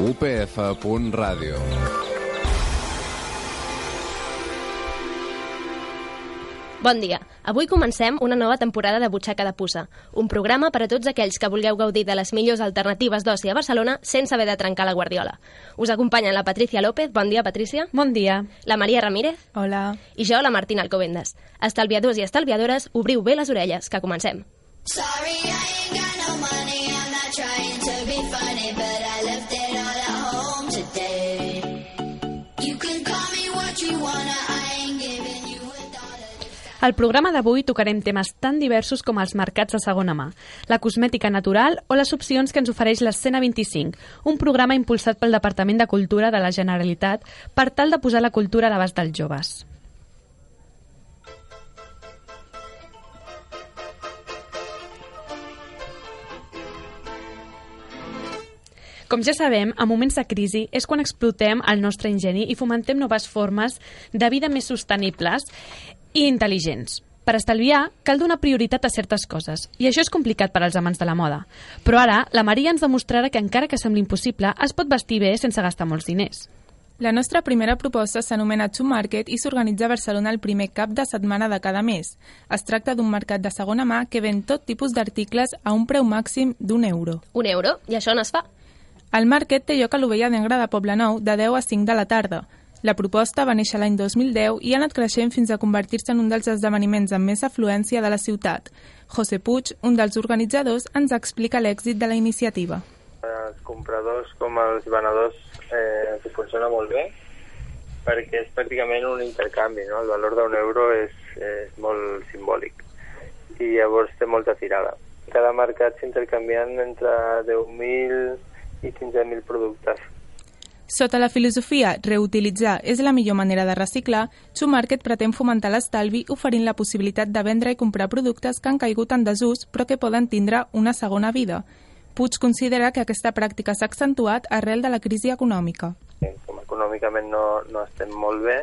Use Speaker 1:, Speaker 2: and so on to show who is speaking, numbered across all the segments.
Speaker 1: UPF.ràdio
Speaker 2: Bon dia. Avui comencem una nova temporada de Butxaca de Puça, un programa per a tots aquells que vulgueu gaudir de les millors alternatives d'oci a Barcelona sense haver de trencar la guardiola. Us acompanyen la Patricia López. Bon dia, Patricia.
Speaker 3: Bon dia.
Speaker 2: La Maria Ramírez.
Speaker 3: Hola.
Speaker 2: I jo, la Martina Alcobendas. Estalviadors i estalviadores, obriu bé les orelles, que comencem.
Speaker 4: Sorry, I ain't got no money. I'm not trying to be funny, but I
Speaker 3: Al programa d'avui tocarem temes tan diversos com els mercats de segona mà, la cosmètica natural o les opcions que ens ofereix l'Escena 25, un programa impulsat pel Departament de Cultura de la Generalitat per tal de posar la cultura a l'abast dels joves. Com ja sabem, a moments de crisi és quan explotem el nostre ingeni i fomentem noves formes de vida més sostenibles i intel·ligents. Per estalviar, cal donar prioritat a certes coses, i això és complicat per als amants de la moda. Però ara, la Maria ens demostrarà que encara que sembli impossible, es pot vestir bé sense gastar molts diners.
Speaker 5: La nostra primera proposta s'anomena Chu Market i s'organitza a Barcelona el primer cap de setmana de cada mes. Es tracta d'un mercat de segona mà que ven tot tipus d'articles a un preu màxim d'un euro.
Speaker 2: Un euro? I això on es fa?
Speaker 5: El market té lloc a l'Ovella Negra de Poblenou de 10 a 5 de la tarda. La proposta va néixer l'any 2010 i ha anat creixent fins a convertir-se en un dels esdeveniments amb més afluència de la ciutat. José Puig, un dels organitzadors, ens explica l'èxit de la iniciativa.
Speaker 6: els compradors com els venedors eh, funciona molt bé perquè és pràcticament un intercanvi, no? El valor d'un euro és, és molt simbòlic i llavors té molta tirada. Cada mercat s'intercanvien entre 10.000 i 15.000 productes.
Speaker 5: Sota la filosofia reutilitzar és la millor manera de reciclar, Chu Market pretén fomentar l'estalvi oferint la possibilitat de vendre i comprar productes que han caigut en desús però que poden tindre una segona vida. Puig considera que aquesta pràctica s'ha accentuat arrel de la crisi econòmica.
Speaker 6: Com econòmicament no, no estem molt bé,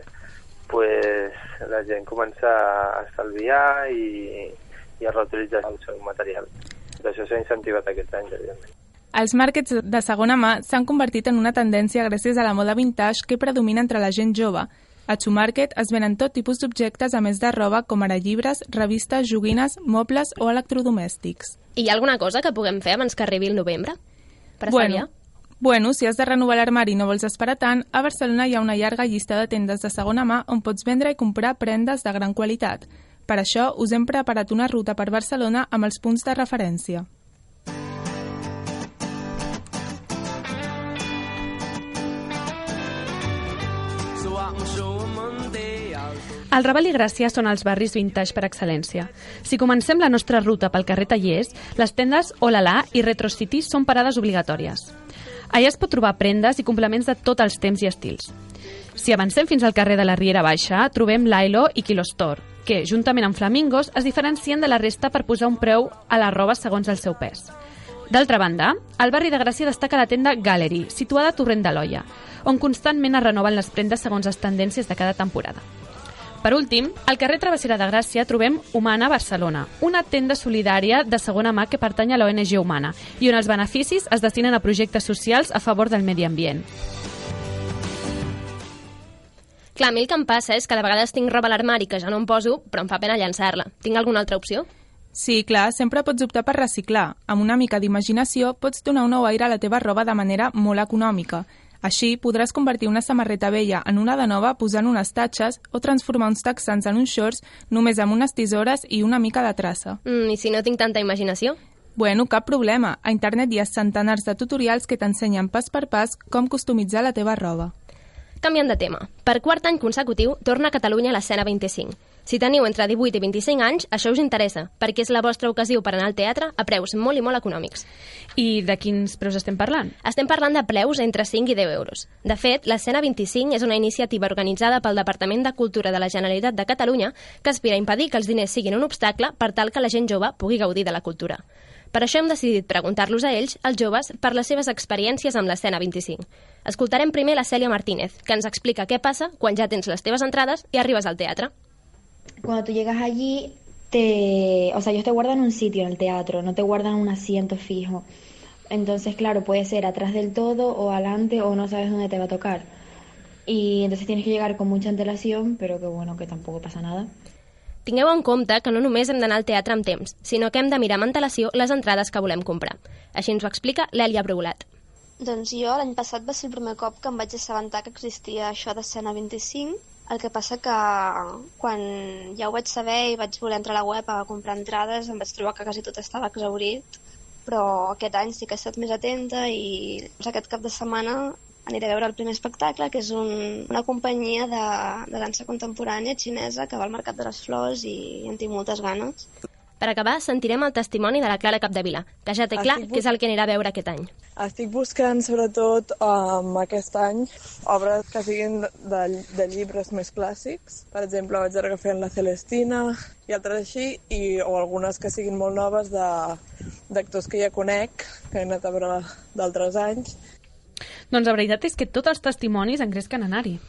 Speaker 6: pues, la gent comença a estalviar i, i a reutilitzar el seu material. D'això s'ha incentivat aquests anys, evidentment.
Speaker 5: Els markets de segona mà s'han convertit en una tendència gràcies a la moda vintage que predomina entre la gent jove. A Chu Market es venen tot tipus d'objectes a més de roba com ara llibres, revistes, joguines, mobles o electrodomèstics.
Speaker 2: I hi ha alguna cosa que puguem fer abans que arribi el novembre? Per?
Speaker 5: Bueno, bueno, si has de renovar l'armari i no vols esperar tant, a Barcelona hi ha una llarga llista de tendes de segona mà on pots vendre i comprar prendes de gran qualitat. Per això us hem preparat una ruta per Barcelona amb els punts de referència.
Speaker 3: El Raval i Gràcia són els barris vintage per excel·lència. Si comencem la nostra ruta pel carrer Tallers, les tendes Olala i Retro City són parades obligatòries. Allà es pot trobar prendes i complements de tots els temps i estils. Si avancem fins al carrer de la Riera Baixa, trobem l'Ailo i Kilostor, que, juntament amb Flamingos, es diferencien de la resta per posar un preu a la roba segons el seu pes. D'altra banda, al barri de Gràcia destaca la tenda Gallery, situada a Torrent de l'Olla, on constantment es renoven les prendes segons les tendències de cada temporada. Per últim, al carrer Travessera de Gràcia trobem Humana Barcelona, una tenda solidària de segona mà que pertany a l'ONG Humana i on els beneficis es destinen a projectes socials a favor del medi ambient.
Speaker 2: Clar, a mi el que em passa és que de vegades tinc roba a l'armari que ja no em poso, però em fa pena llançar-la. Tinc alguna altra opció?
Speaker 5: Sí, clar, sempre pots optar per reciclar. Amb una mica d'imaginació pots donar un nou aire a la teva roba de manera molt econòmica. Així, podràs convertir una samarreta vella en una de nova posant unes tatxes o transformar uns texans en uns shorts només amb unes tisores i una mica de traça.
Speaker 2: Mm, I si no tinc tanta imaginació?
Speaker 5: Bueno, cap problema. A internet hi ha centenars de tutorials que t'ensenyen pas per pas com customitzar la teva roba.
Speaker 2: Canviant de tema. Per quart any consecutiu torna a Catalunya l'escena 25. Si teniu entre 18 i 25 anys, això us interessa, perquè és la vostra ocasió per anar al teatre a preus molt i molt econòmics.
Speaker 3: I de quins preus estem parlant?
Speaker 2: Estem parlant de preus entre 5 i 10 euros. De fet, l'escena 25 és una iniciativa organitzada pel Departament de Cultura de la Generalitat de Catalunya que aspira a impedir que els diners siguin un obstacle per tal que la gent jove pugui gaudir de la cultura. Per això hem decidit preguntar-los a ells, els joves, per les seves experiències amb l'escena 25. Escoltarem primer la Cèlia Martínez, que ens explica què passa quan ja tens les teves entrades i arribes al teatre.
Speaker 7: Cuando tú llegas allí, te, o sea, ellos te guardan un sitio en el teatro, no te guardan un asiento fijo. Entonces, claro, puede ser atrás del todo o adelante o no sabes dónde te va a tocar. Y entonces tienes que llegar con mucha antelación, pero que bueno, que tampoco pasa nada.
Speaker 2: Tingueu en compte que no només hem d'anar al teatre amb temps, sinó que hem de mirar amb antelació les entrades que volem comprar. Així ens ho explica l'Èlia Breulat.
Speaker 8: Doncs jo l'any passat va ser el primer cop que em vaig assabentar que existia això d'escena 25. El que passa que quan ja ho vaig saber i vaig voler entrar a la web a comprar entrades em vaig trobar que quasi tot estava exaurit però aquest any sí que he estat més atenta i doncs, aquest cap de setmana aniré a veure el primer espectacle, que és un, una companyia de, de dansa contemporània xinesa que va al Mercat de les Flors i en tinc moltes ganes.
Speaker 2: Per acabar, sentirem el testimoni de la Clara Capdevila, que ja té clar
Speaker 9: Estic
Speaker 2: que és el que anirà a veure aquest any.
Speaker 9: Estic buscant, sobretot, um, aquest any, obres que siguin de, de llibres més clàssics. Per exemple, vaig agafant La Celestina i altres així, i, o algunes que siguin molt noves de- d'actors que ja conec, que he anat a veure d'altres anys.
Speaker 3: Doncs la veritat és que tots els testimonis engresquen a anar-hi.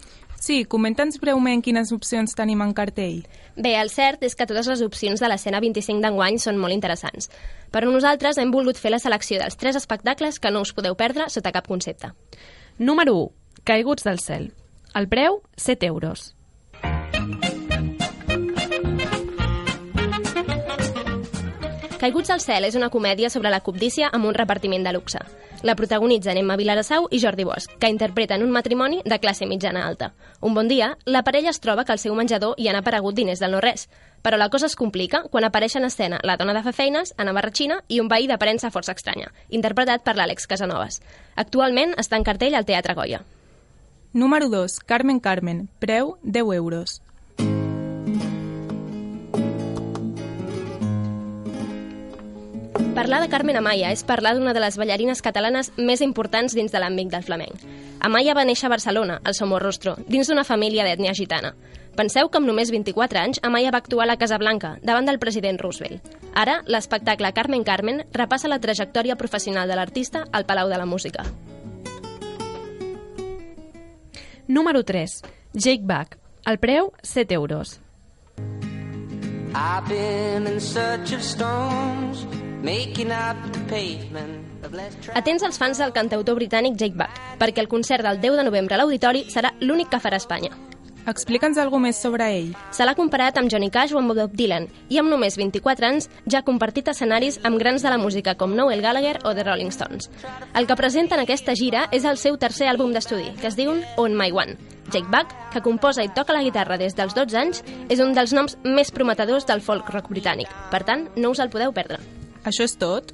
Speaker 5: Sí, comenta'ns breument quines opcions tenim en cartell.
Speaker 2: Bé, el cert és que totes les opcions de l'escena 25 d'enguany són molt interessants. Però nosaltres hem volgut fer la selecció dels tres espectacles que no us podeu perdre sota cap concepte.
Speaker 3: Número 1. Caiguts del cel. El preu, 7 euros.
Speaker 2: Caiguts al cel és una comèdia sobre la cobdícia amb un repartiment de luxe. La protagonitzen Emma Vilarassau i Jordi Bosch, que interpreten un matrimoni de classe mitjana alta. Un bon dia, la parella es troba que al seu menjador hi han aparegut diners del no-res. Però la cosa es complica quan apareix en escena la dona de feines, Anna Barratxina, i un veí d'aparença força estranya, interpretat per l'Àlex Casanovas. Actualment està en cartell al Teatre Goya.
Speaker 5: Número 2. Carmen Carmen. Preu 10 euros.
Speaker 2: Parlar de Carmen Amaya és parlar d'una de les ballarines catalanes més importants dins de l'àmbit del flamenc. Amaya va néixer a Barcelona, al Somorrostro, dins d'una família d'ètnia gitana. Penseu que amb només 24 anys, Amaya va actuar a la Casa Blanca, davant del president Roosevelt. Ara, l'espectacle Carmen Carmen repassa la trajectòria professional de l'artista al Palau de la Música.
Speaker 3: Número 3. Jake Back. El preu, 7 euros.
Speaker 10: I've been in search of stones,
Speaker 2: Atents als fans del cantautor britànic Jake Back, perquè el concert del 10 de novembre a l'Auditori serà l'únic que farà a Espanya.
Speaker 5: Explica'ns alguna més sobre ell.
Speaker 2: Se l'ha comparat amb Johnny Cash o amb Bob Dylan i amb només 24 anys ja ha compartit escenaris amb grans de la música com Noel Gallagher o The Rolling Stones. El que presenta en aquesta gira és el seu tercer àlbum d'estudi, que es diu On My One. Jake Buck, que composa i toca la guitarra des dels 12 anys, és un dels noms més prometedors del folk rock britànic. Per tant, no us el podeu perdre.
Speaker 5: Això és tot?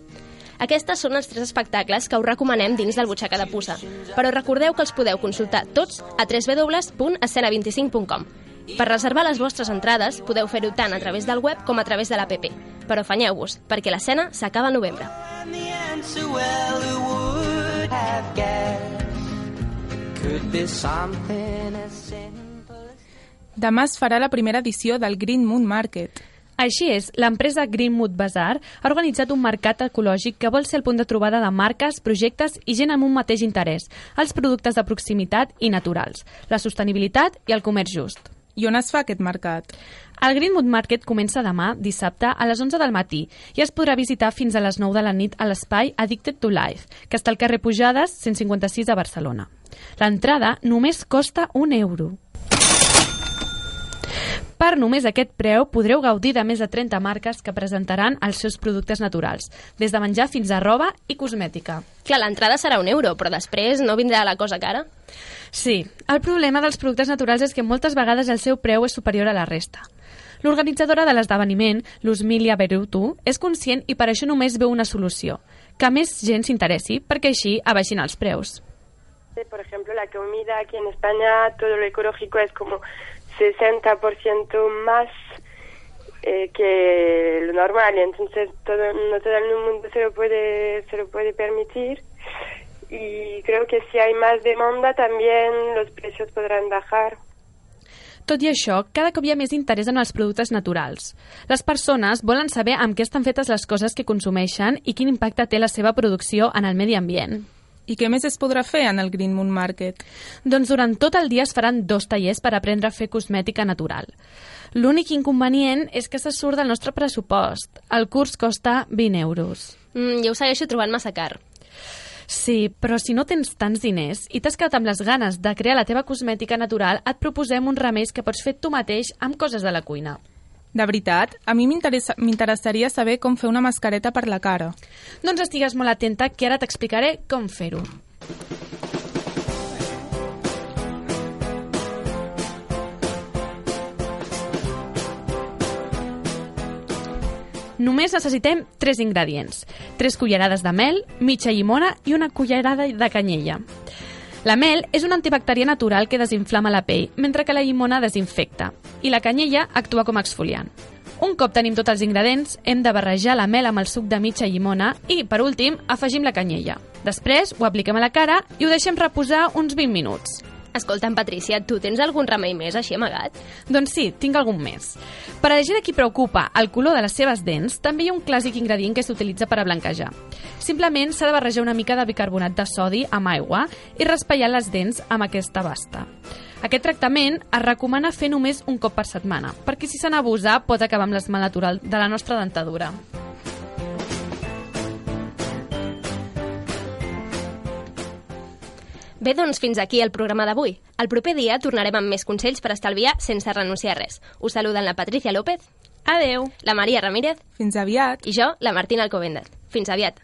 Speaker 2: Aquestes són els tres espectacles que us recomanem dins del Butxaca de Puça, però recordeu que els podeu consultar tots a www.escena25.com. Per reservar les vostres entrades podeu fer-ho tant a través del web com a través de l'APP. Però afanyeu-vos, perquè l'escena s'acaba al novembre.
Speaker 5: Demà es farà la primera edició del Green Moon Market.
Speaker 3: Així és, l'empresa Greenwood Bazaar ha organitzat un mercat ecològic que vol ser el punt de trobada de marques, projectes i gent amb un mateix interès, els productes de proximitat i naturals, la sostenibilitat i el comerç just.
Speaker 5: I on es fa aquest mercat?
Speaker 3: El Greenwood Market comença demà, dissabte, a les 11 del matí i es podrà visitar fins a les 9 de la nit a l'espai Addicted to Life, que està al carrer Pujades, 156 a Barcelona. L'entrada només costa un euro. Per només aquest preu podreu gaudir de més de 30 marques que presentaran els seus productes naturals, des de menjar fins a roba i cosmètica.
Speaker 2: Clar, l'entrada serà un euro, però després no vindrà la cosa cara.
Speaker 3: Sí, el problema dels productes naturals és que moltes vegades el seu preu és superior a la resta. L'organitzadora de l'esdeveniment, l'Usmilia Berutu, és conscient i per això només veu una solució, que més gent s'interessi perquè així abaixin els preus.
Speaker 11: Por ejemplo, la comida aquí en España, todo lo ecológico es como 60% más eh, que lo normal, entonces todo, no todo el mundo se lo puede se lo puede permitir y creo que si hay más demanda también los precios podrán bajar.
Speaker 3: Tot i això, cada cop hi ha més interès en els productes naturals. Les persones volen saber amb què estan fetes les coses que consumeixen i quin impacte té la seva producció en el medi ambient.
Speaker 5: I què més es podrà fer en el Green Moon Market?
Speaker 3: Doncs durant tot el dia es faran dos tallers per aprendre a fer cosmètica natural. L'únic inconvenient és que se surt del nostre pressupost. El curs costa 20 euros.
Speaker 2: Mm, jo ho segueixo trobant massa car.
Speaker 3: Sí, però si no tens tants diners i t'has quedat amb les ganes de crear la teva cosmètica natural, et proposem uns remeis que pots fer tu mateix amb coses de la cuina.
Speaker 5: De veritat, a mi m'interessa- m'interessaria saber com fer una mascareta per la cara.
Speaker 3: Doncs estigues molt atenta, que ara t'explicaré com fer-ho. Només necessitem 3 ingredients. 3 cullerades de mel, mitja llimona i una cullerada de canyella. La mel és una antibacterià natural que desinflama la pell, mentre que la llimona desinfecta, i la canyella actua com a exfoliant. Un cop tenim tots els ingredients, hem de barrejar la mel amb el suc de mitja llimona i, per últim, afegim la canyella. Després ho apliquem a la cara i ho deixem reposar uns 20 minuts.
Speaker 2: Escolta'm, Patricia, tu tens algun remei més així amagat?
Speaker 3: Doncs sí, tinc algun més. Per a la gent a qui preocupa el color de les seves dents, també hi ha un clàssic ingredient que s'utilitza per a blanquejar. Simplement s'ha de barrejar una mica de bicarbonat de sodi amb aigua i raspallar les dents amb aquesta basta. Aquest tractament es recomana fer només un cop per setmana, perquè si se n'abusa pot acabar amb l'esmal natural de la nostra dentadura.
Speaker 2: Bé, doncs fins aquí el programa d'avui. El proper dia tornarem amb més consells per estalviar sense renunciar a res. Us saluden la Patricia López.
Speaker 3: Adeu.
Speaker 2: La Maria Ramírez.
Speaker 5: Fins aviat.
Speaker 2: I jo, la Martina Alcobendat. Fins aviat.